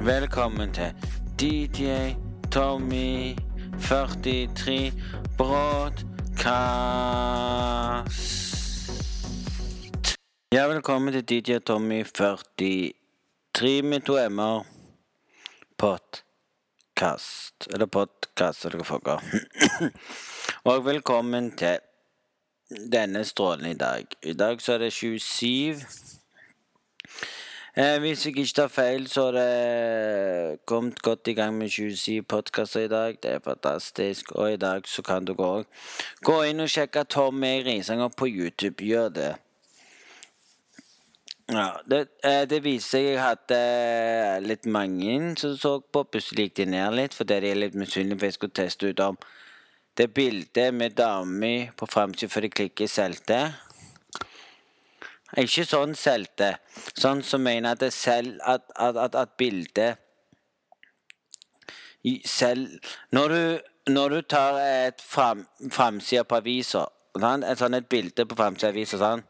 Velkommen til DJ Tommy 43 Broadcast. Ja, velkommen til DJ Tommy 43 med to m-er. Podcast. Eller podkast, eller hva har. Og velkommen til denne strålen i dag. I dag så er det 27 Eh, hvis jeg ikke tar feil, så har det kommet godt i gang med 27 podkaster i dag. Det er fantastisk. Og i dag så kan du gå, gå inn og sjekke Tom E. Risanger på YouTube. Gjør det. Ja, det, eh, det viser seg jeg hadde litt mange som så på. Plutselig gikk de ned litt fordi de er litt misunnelige, for jeg skulle teste ut om det bildet med dama på framsida før de klikker, solgte. Ikke sånn selte. Sånn som mener at selv At, at, at, bildet selv Når du, når du tar et fram, framside på avisa Et sånn et bilde på framsida av avisa, sånn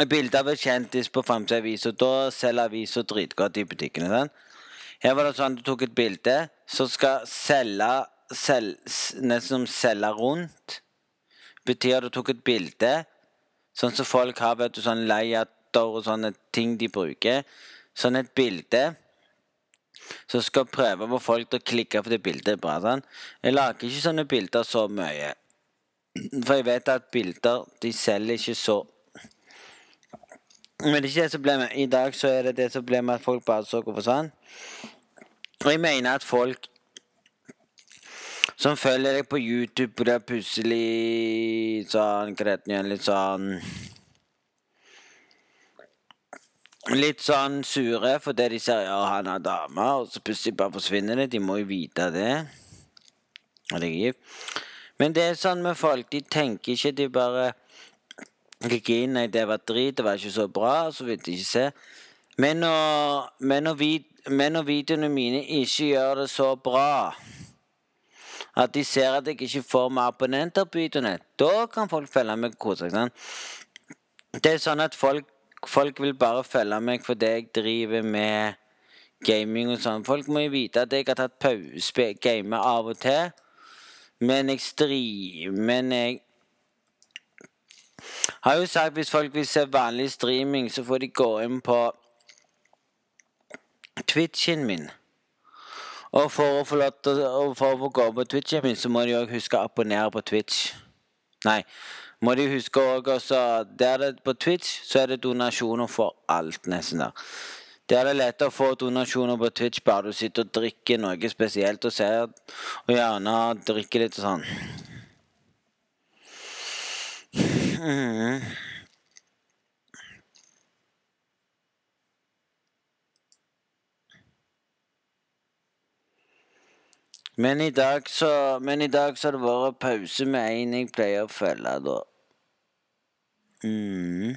Et bilde av en kjendis på framsida av avisa, da selger avisa dritgodt i butikkene. Sånn. Her var det sånn du tok et bilde som skal selge sel, Nesten som selge rundt. Betyr at du tok et bilde Sånn som folk har vet du, sånn layoter og sånne ting de bruker. Sånn et bilde som skal prøve å få folk til å klikke på det bildet bra. Sånn. Jeg lager ikke sånne bilder så mye. For jeg vet at bilder de selger ikke så Men det er ikke det som blir med. I dag så er det det som blir med at folk bare så hvorfor sånn. Og jeg mener at folk som følger deg på YouTube, og det er plutselig sånn Gretten litt sånn Litt sånn sure fordi de ser ja, han har dame, og så plutselig bare forsvinner det. De må jo vite det. Og det gift. Men det er sånn med folk. De tenker ikke, de bare gikk inn Nei, det var drit, det var ikke så bra, så vil de ikke se. Men når, men når, vid, men når videoene mine ikke gjør det så bra at de ser at jeg ikke får mer abonnenter på videoene. Da kan folk følge meg og kose seg. Det er sånn at folk, folk, vil bare følge meg fordi jeg driver med gaming og sånn. Folk må jo vite at jeg har tatt pause, game av og til. Men jeg streamer Men jeg har jo sagt hvis folk vil se vanlig streaming, så får de gå inn på Twitchen min. Og for å få lov til å gå på Twitchen min, så må de òg huske å abonnere på Twitch. Nei, må de huske òg også Der det på Twitch, så er det donasjoner for alt, nesten der. Der er det lettere å få donasjoner på Twitch bare du sitter og drikker noe spesielt og ser, og gjerne drikker litt og sånn. Mm. Men i dag så Men i dag så har det vært pause med en jeg pleier å følge, da. Mm.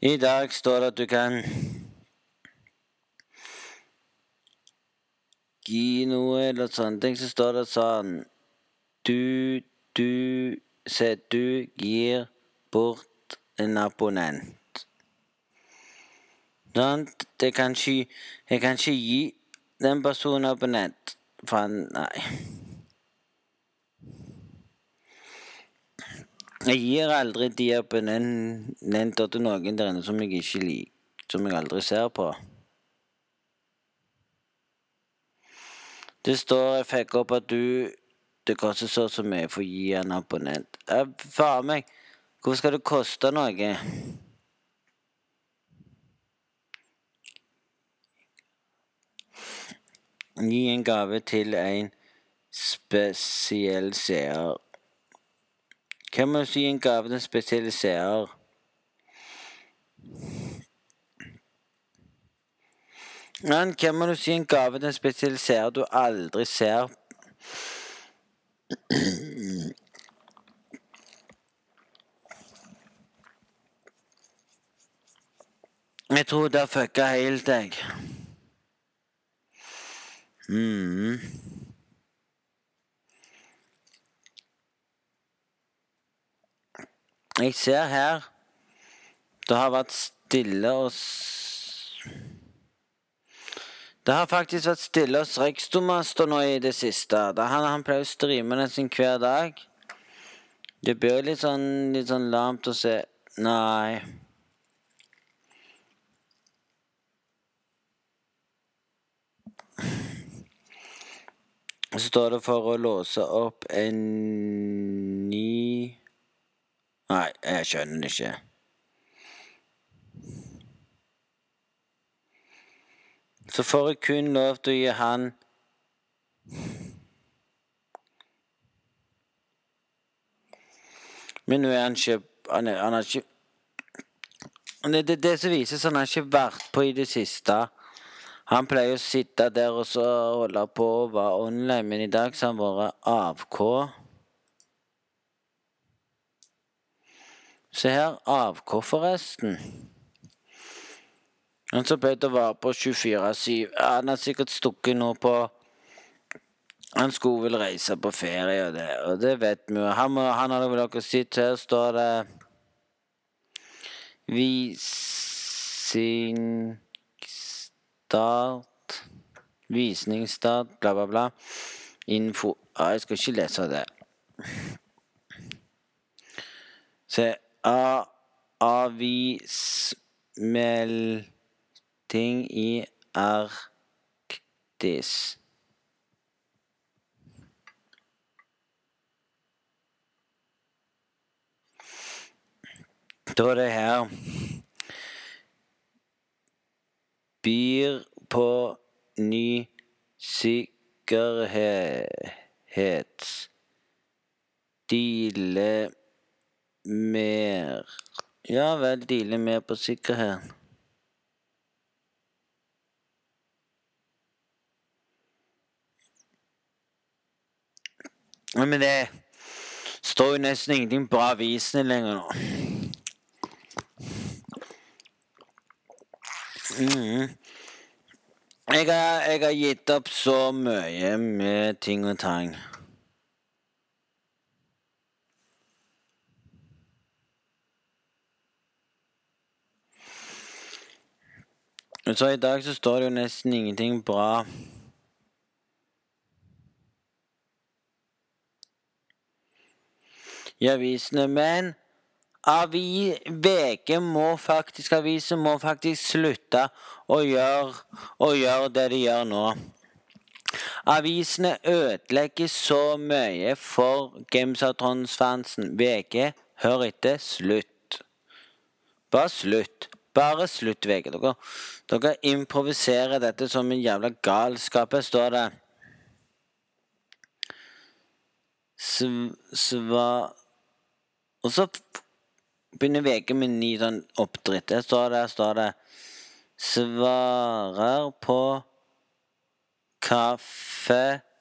I dag står det at du kan gi noe eller sånne ting, så står det sånn Du, du Se, du gir bort en abonnent. Sant? Jeg kan ikke, jeg kan ikke gi den personen abonnent. Faen, nei. Jeg gir aldri de abonnenter til noen der inne som jeg ikke liker, som jeg aldri ser på. Det står jeg fikk opp at du Det koster så og så mye for å gi en abonnent. Faen meg, hvorfor skal det koste noe? Gi en gave til en spesiell seer. Hvem må gi en gave til en spesiell seer? Men hvem må du si en gave til en spesiell seer du aldri ser? Jeg tror det fucka helt, jeg. Mm. Jeg ser her Det har vært stille hos Det har faktisk vært stille hos Rekstomaster nå i det siste. Da han, han pleier å streame nesten hver dag. Det blir litt sånn, litt sånn lamt å se Nei. Så står det for å låse opp en ny Nei, jeg skjønner det ikke. Så får jeg kun lov til å gi han Men nå er han ikke Han, er, han har ikke det, det, det som vises, han har ikke vært på i det siste. Han pleier å sitte der og så holde på og være online, men i dag så har han vært AVK. Se her, AVK, forresten. Han som pleide å være på 24-7 Han har sikkert stukket nå på Han skulle vel reise på ferie, og det, og det vet vi jo. Han, han hadde vel dere sett, her står det Visningsstart Visningsstart, bla, bla, bla. Info ah, Jeg skal ikke lese det. Se A Avismelding i Arktis. Da er det her Byr på ny sikkerhet. Deale mer Ja vel, deale mer på sikkerhet. Men det står jo nesten ingenting på avisene lenger nå. Mm. Jeg, har, jeg har gitt opp så mye med ting og tang. Så i dag så står det jo nesten ingenting bra. I avisene, men avi, VG må faktisk, avisen må faktisk slutte å gjøre, å gjøre det de gjør nå. Avisene ødelegger så mye for Games of Thrones-fansen. VG, hør etter, slutt. Bare slutt. Bare slutt, VG. Dere, dere improviserer dette som en jævla galskap. Her står det Sv... Sva... Og så begynner VG med ny sånn oppdritt. Der står det, står det Svarer på kaffeblamme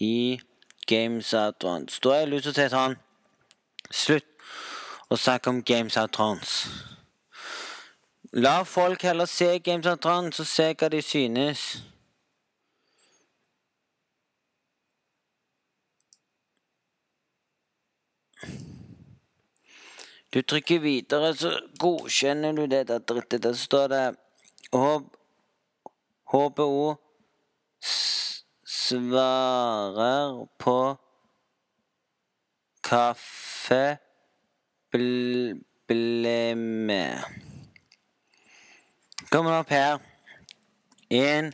i Games of Thrones. Da har jeg lyst til å si sånn Slutt å snakke om Games of Thrones. La folk heller se Games of Thrones og se hva de synes. Du trykker videre, så godkjenner du det der drittet. Der står det HBO svarer på kaffe ble med. Kommer opp her. En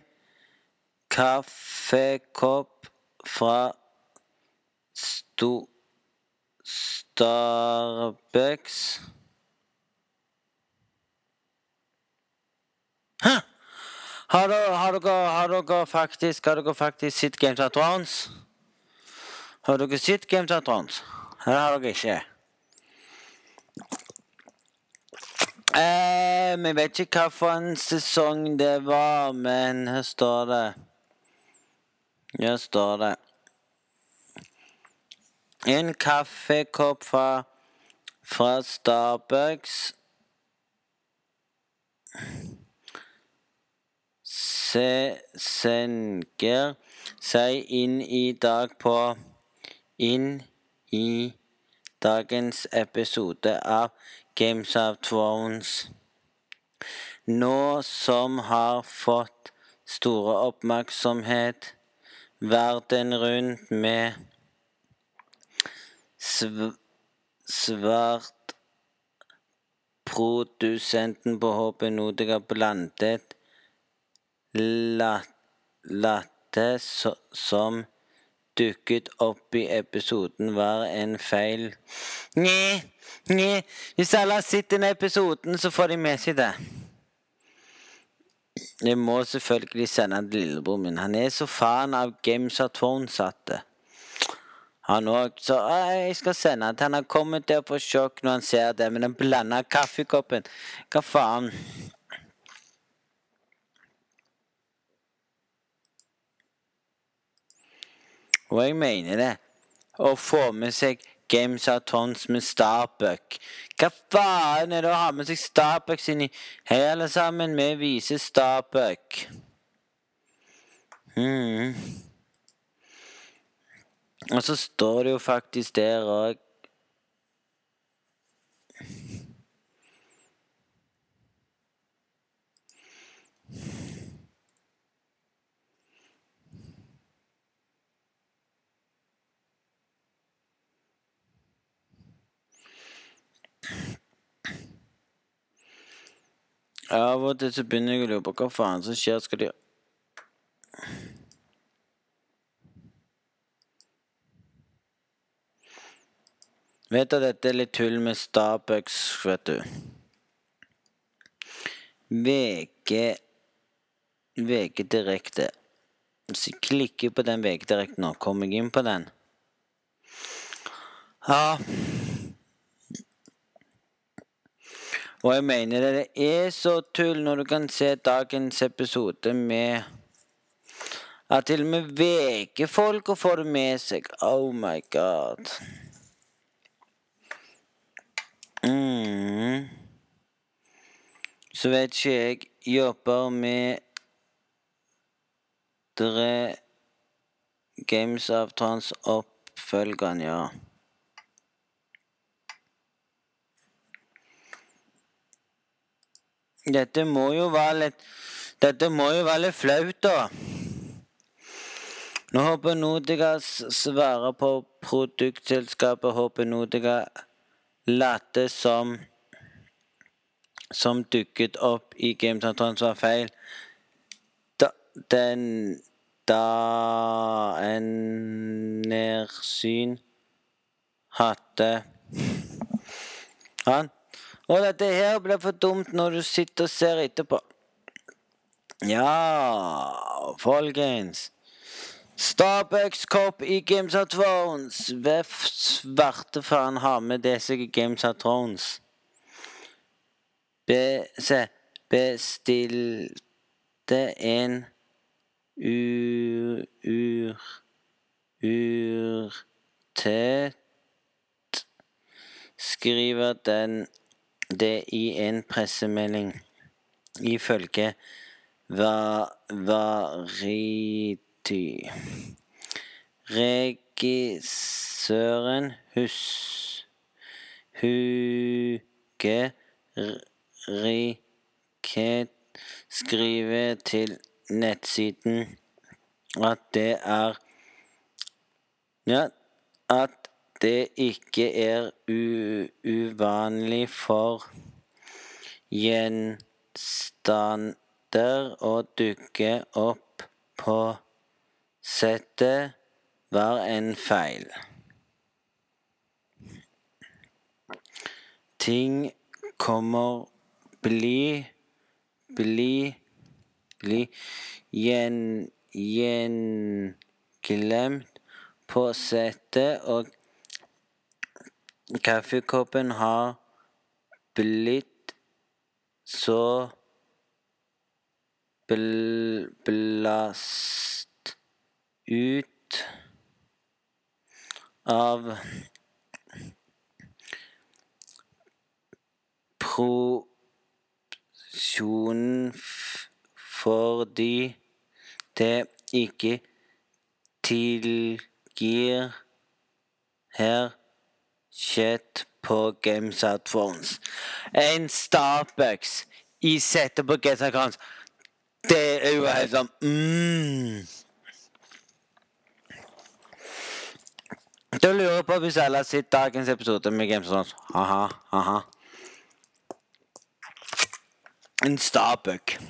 kaffekopp fra sto... Starbucks. Hæ? Har dere, har, dere, faktisk, har dere faktisk sett Games of Thrones? Har dere sett Games of Thrones? Eller har dere ikke? Eh, vet ikke hvilken sesong det var, men her står det Her står det en kaffekopp fra, fra Starbucks. Se, senker seg inn i dag på Inn i dagens episode av Games of Thrones. Nå som har fått store oppmerksomhet verden rundt med sv svart produsenten på HP Nordica blandet lat latte som dukket opp i episoden, var en feil. Nje, nje, hvis alle har sett denne episoden, så får de med seg det. Jeg må selvfølgelig sende den til lillebror min. Han er så fan av Games of Thrones at han òg sa jeg skal sende at han. har kommet til å få sjokk når han ser det med den blanda kaffekoppen. Hva faen? Og jeg mener det. Å få med seg Games of Thrones med Starbuck. Hva faen er det å ha med seg Starbuck inni Hei, alle sammen, vi viser Starbuck. Hmm. Og så står det jo faktisk der òg Av og til så begynner jeg å lure på hva faen som skjer. Skal de Vet du, dette er litt tull med Starbucks, vet du. VG VG Direkte. Hvis jeg klikker på den VG Direkte nå, kommer jeg inn på den? Ja Og jeg mener det, det er så tull når du kan se dagens episode med At til og med VG-folka får det med seg. Oh my god. Mm. Så vet ikke jeg Jobber med Dere Games of Trans oppfølgeren, ja. Dette må jo være litt Dette må jo være litt flaut, da. Nå håper Nordica svarer på produktselskapet Håper Nordica latte som som dukket opp i Gametatron som var feil. Da, den Da en nedsyn hadde han og dette her blir for dumt når du sitter og ser etterpå. Ja, folkens. Starbucks Cop i Games of Thrones. Hvem svarte faen har med det seg i Games of Thrones? Be, se, bestilte en ur... ur... urtet Skriver den det i en pressemelding. Ifølge Varity. Regissøren Hus... Huge Riket skriver til nettsiden at det er Ja, at det ikke er uvanlig for gjenstander å dukke opp på settet, var en feil. Ting kommer bli bli bli gjen, gjenglemt på settet, og Kaffekoppen har blitt så bl blast ut av produksjonen fordi det ikke tilgir her skjedd på Games at Phones. En Starbucks i settet på Phones. Det er jo helt sånn mm. Da lurer på hvis alle har sett dagens episode med Games of Aha, aha. En Starbuck.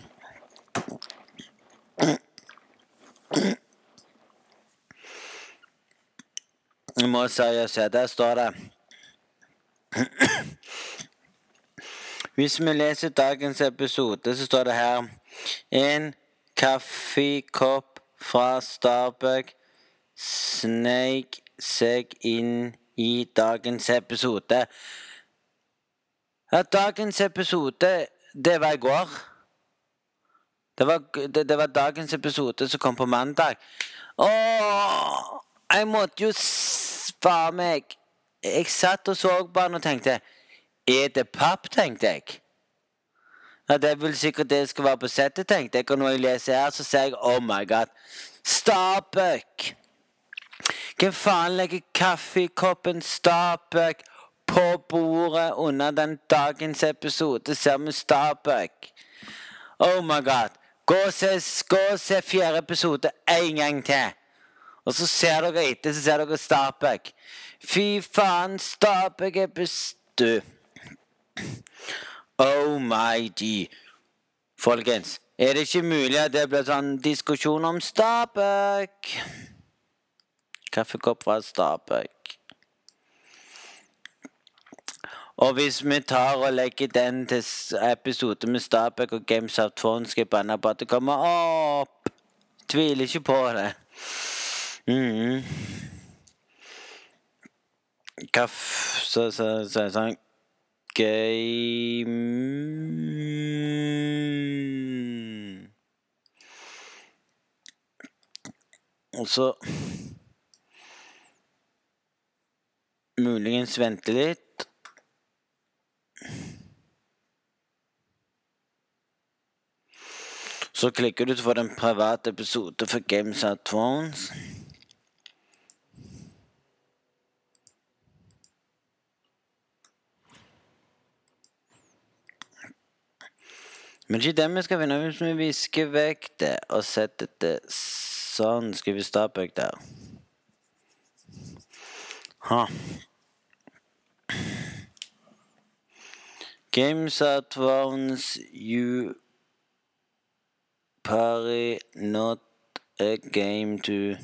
Jeg må seriøst se. Der står det Hvis vi leser dagens episode, så står det her En kaffekopp fra Starbuck sneik seg inn i dagens episode. At dagens episode, det var i går. Det var, det, det var dagens episode som kom på mandag. Åh, jeg måtte jo svare meg Jeg satt og så på og tenkte Er det papp, tenkte jeg. Ja, Det vel sikkert det skal være på settet, tenkte jeg. Og når jeg leser her, så ser jeg Oh my God. Starbuck! Hvem faen legger kaffekoppen Starbuck på bordet under den dagens episode? Ser vi Starbuck? Oh my God. Gå og se, gå og se fjerde episode en gang til. Og så ser dere etter, så ser dere Starbuck. Fy faen, Starbuck er bestu... Oh my g. Folkens, er det ikke mulig at det blir sånn diskusjon om Starbuck? Kaffekopp fra Starbuck. Og hvis vi tar og legger den til episode med Starbuck og Games of Thrones, skal jeg banne på at det kommer opp. Tviler ikke på det. Mm. Kaff... Så, så, så, sånn Game Og så Muligens vente litt. Så klikker du for den private episode for Games of Thrones. Men ikke det vi skal finne hvis vi visker vekk det og setter det sånn. Skal vi Stabæk der? Ha. Games advance you parry not a game to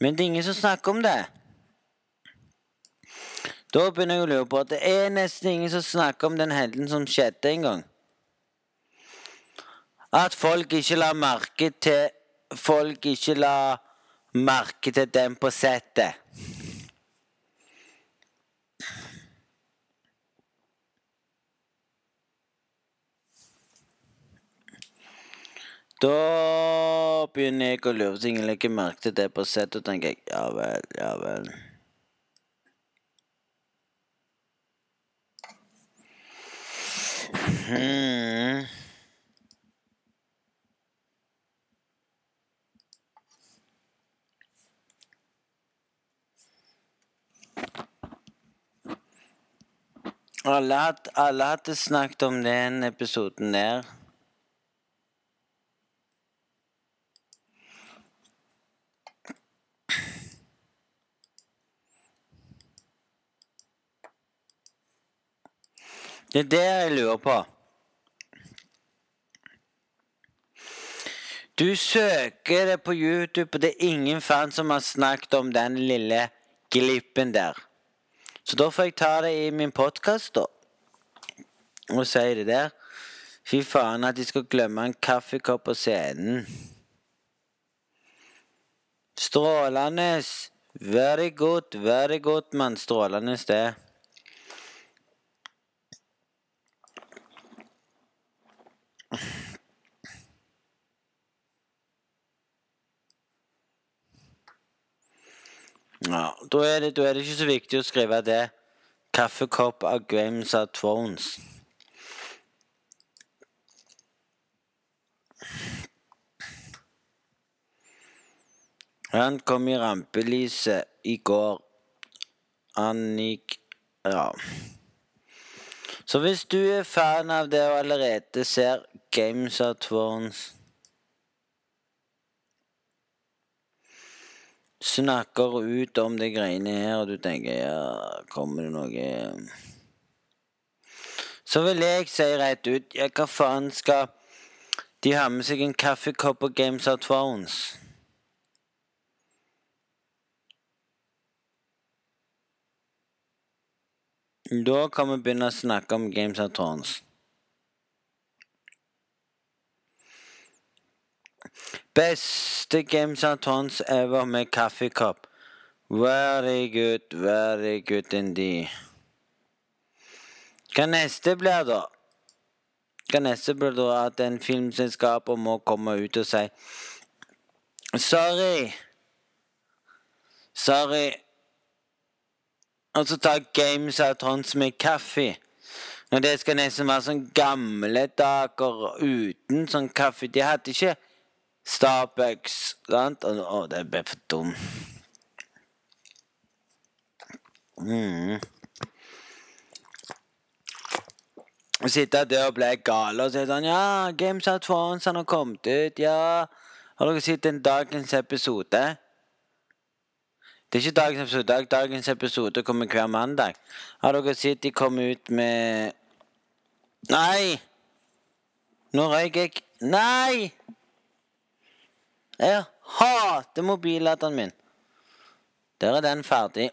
Men det er ingen som snakker om det. Da begynner jeg å lure på at det er nesten ingen som snakker om den helden som skjedde en gang. At folk ikke la merke til Folk ikke la merke til den på settet. Da begynner jeg å lure, ting jeg legger merke det på sett, og tenker jeg ja vel, ja vel. Hmm. Alle hadde snakket om den episoden der. Det er det jeg lurer på. Du søker det på YouTube, og det er ingen fan som har snakket om den lille glippen der. Så da får jeg ta det i min podkast, da. Og si det der. Fy faen at de skal glemme en kaffekopp på scenen. Strålende. Very good, very good, mann. Strålende det. Ja, da er, det, da er det ikke så viktig å skrive det. Kaffekopp av Games of Thrones. Han kom i rampelyset i går. Annik Ja. Så hvis du er fan av det og allerede ser Games of Thrones Snakker ut om de greiene her, og du tenker ja, kommer det noe? Så vil jeg si rett ut ja, hva faen skal de ha med seg en kaffekopp på Games of Da kan vi begynne å snakke om Games of Thrones. Beste Games of Thrones ever med kaffekopp. Very good, very good indeed. Hva neste blir, da? Hva neste blir da at en filmselskaper må komme ut og si Sorry. Sorry. Og så ta Games of Thrones med kaffe. Og det skal nesten være sånn gamle dager uten sånn kaffe. De hadde ikke Starbucks, sant? Å, det ble for dum. Mm. Sitte der og bli gal og si sånn Ja, Games of Thrones har kommet ut. Ja. Har dere sett en dagens episode? Det er ikke dagens episode. Dagens episode kommer hver mandag. Har dere sett de kom ut med Nei! Nå røyk jeg Nei! Jeg hater mobilladeren min. Der er den ferdig.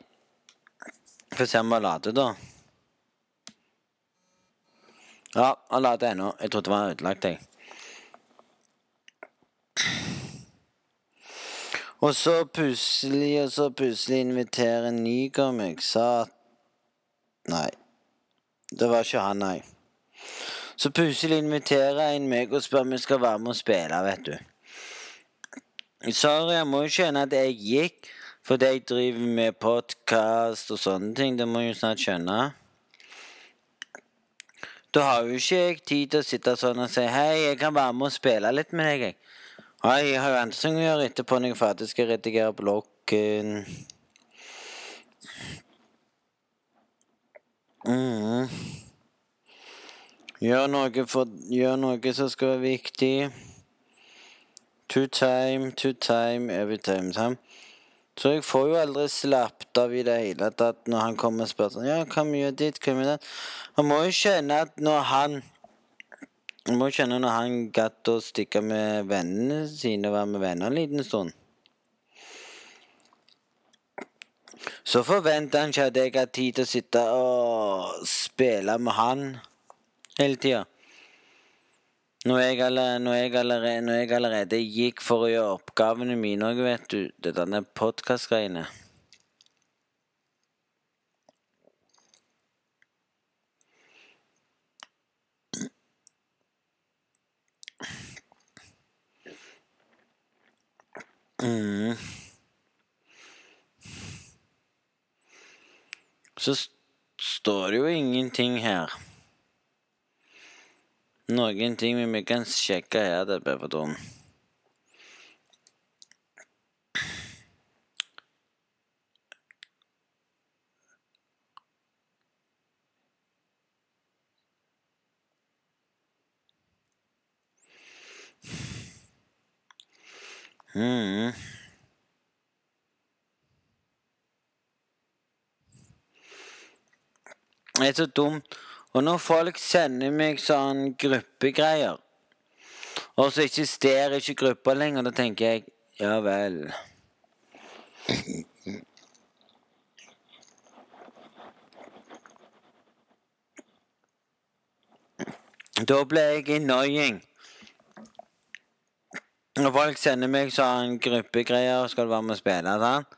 Få se om den lader, da. Ja, han lader ennå. Jeg trodde det var ødelagt, jeg. Og så plutselig, og så plutselig inviterer Nygaard meg, sa at Nei. Det var ikke han, nei. Så plutselig inviterer en meg og spør om jeg skal være med og spille, vet du. Sorry, jeg må jo skjønne at jeg gikk fordi jeg driver med podkast og sånne ting. Det må jeg jo snart skjønne. Da har jo ikke jeg tid til å sitte sånn og si Hei, jeg kan være med og spille litt med deg, jeg. Ja, jeg har jo andre å gjøre etterpå når jeg er skal redigere bloggen. Mm. Gjør noe, for, gjør noe som skal være viktig. Two time, two time, every time. time. Så jeg får jo aldri slappet av i det hele tatt når han kommer og spør sånn Ja, hva mye er ditt, hva mye er det? Han må jo kjenne at når han Han må skjønne når han gadd å stikke med vennene sine og være med venner en liten stund. Så forventer han ikke at jeg har tid til å sitte og spille med han hele tida. Når jeg, når, jeg allerede, når jeg allerede gikk for å gjøre oppgavene mine òg, vet du. Det denne podkast-greiene. Mm. Så står det jo ingenting her. Noen ting vi kan sjekke her, det blir for dumt. Mm. Det er så dumt. Og når folk sender meg sånn gruppegreier, og så eksisterer ikke gruppa lenger, da tenker jeg ja vel. Da ble jeg annoying. Når folk sender meg sånn gruppegreier, skal du være med og spille, sånn.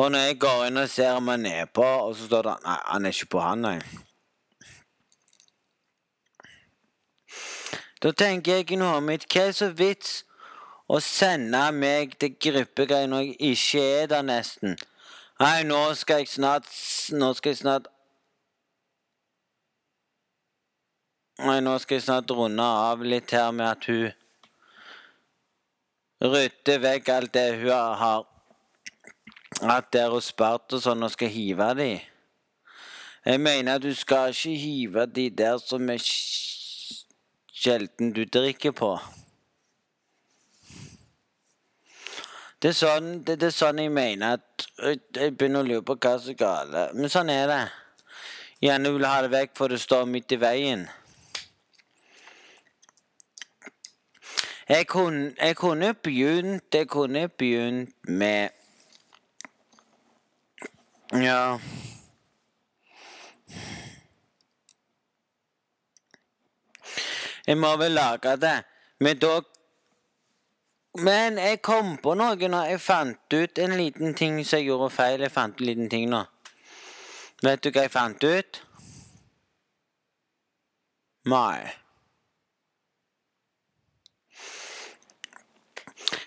Og når jeg går inn og ser om han er på, og så står det Nei, han er ikke på, han, nei. Da tenker jeg ikke noe om mitt Hva er så vits å sende meg til gruppegreier når jeg ikke er der, nesten? Nei, nå skal jeg snart Nå skal jeg snart Nei, nå skal jeg snart runde av litt her med at hun rydder vekk alt det hun har at det er hos og sånn og skal hive de. Jeg mener at du skal ikke hive de der som er sj- sjelden du drikker på. Det er sånn, det, det er sånn jeg mener at Jeg jeg begynner å lure på hva som er galt. Men sånn er det. Gjerne vil ha det vekk for det står midt i veien. Jeg kunne, jeg kunne begynt Jeg kunne begynt med Ja Jeg må vel lage det, men da Men jeg kom på noe når jeg fant ut en liten ting som jeg gjorde feil. Jeg fant en liten ting nå. Vet du hva jeg fant ut? Nei.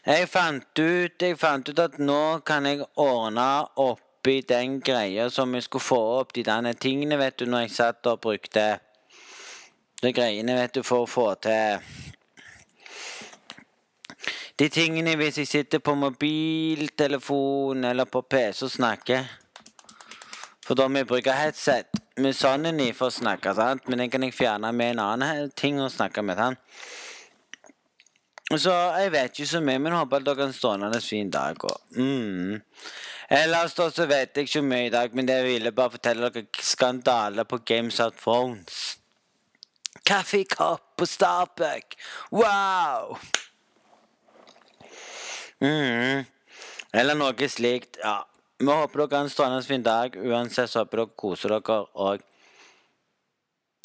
Jeg fant ut Jeg fant ut at nå kan jeg ordne oppi den greia som jeg skulle få opp de denne tingene, vet du, når jeg satt og brukte de greiene, vet du, for å få til De tingene hvis jeg sitter på mobiltelefon eller på PC og snakker. For da må jeg bruke headset med sånn i for å snakke, sant? men den kan jeg fjerne med en annen ting og snakke med. sant? Så jeg vet ikke så mye, men håper at dere har en strålende fin dag. Og, mm. Ellers da så vet jeg ikke mye i dag, men det ville bare fortelle dere skandale på Games of Thrones. Kaffekopp på Starbuck. Wow! Mm. Eller noe slikt. Ja. Vi håper dere har en strålende fin dag. Uansett så håper dere koser dere. Og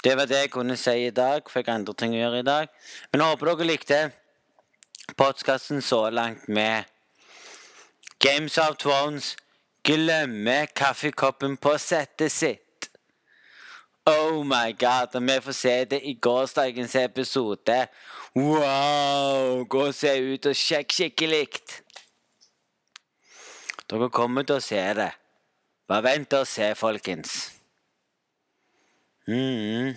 det var det jeg kunne si i dag. Fikk andre ting å gjøre i dag. Men jeg håper dere likte podkasten så langt med Games of Thrones glemmer kaffekoppen på settet sitt. Oh my god, og vi får se det i gårsdagens episode. Wow! Gå og se ut og sjekk skikkelig. Dere kommer til å se det. Bare vent og se, folkens. Mm.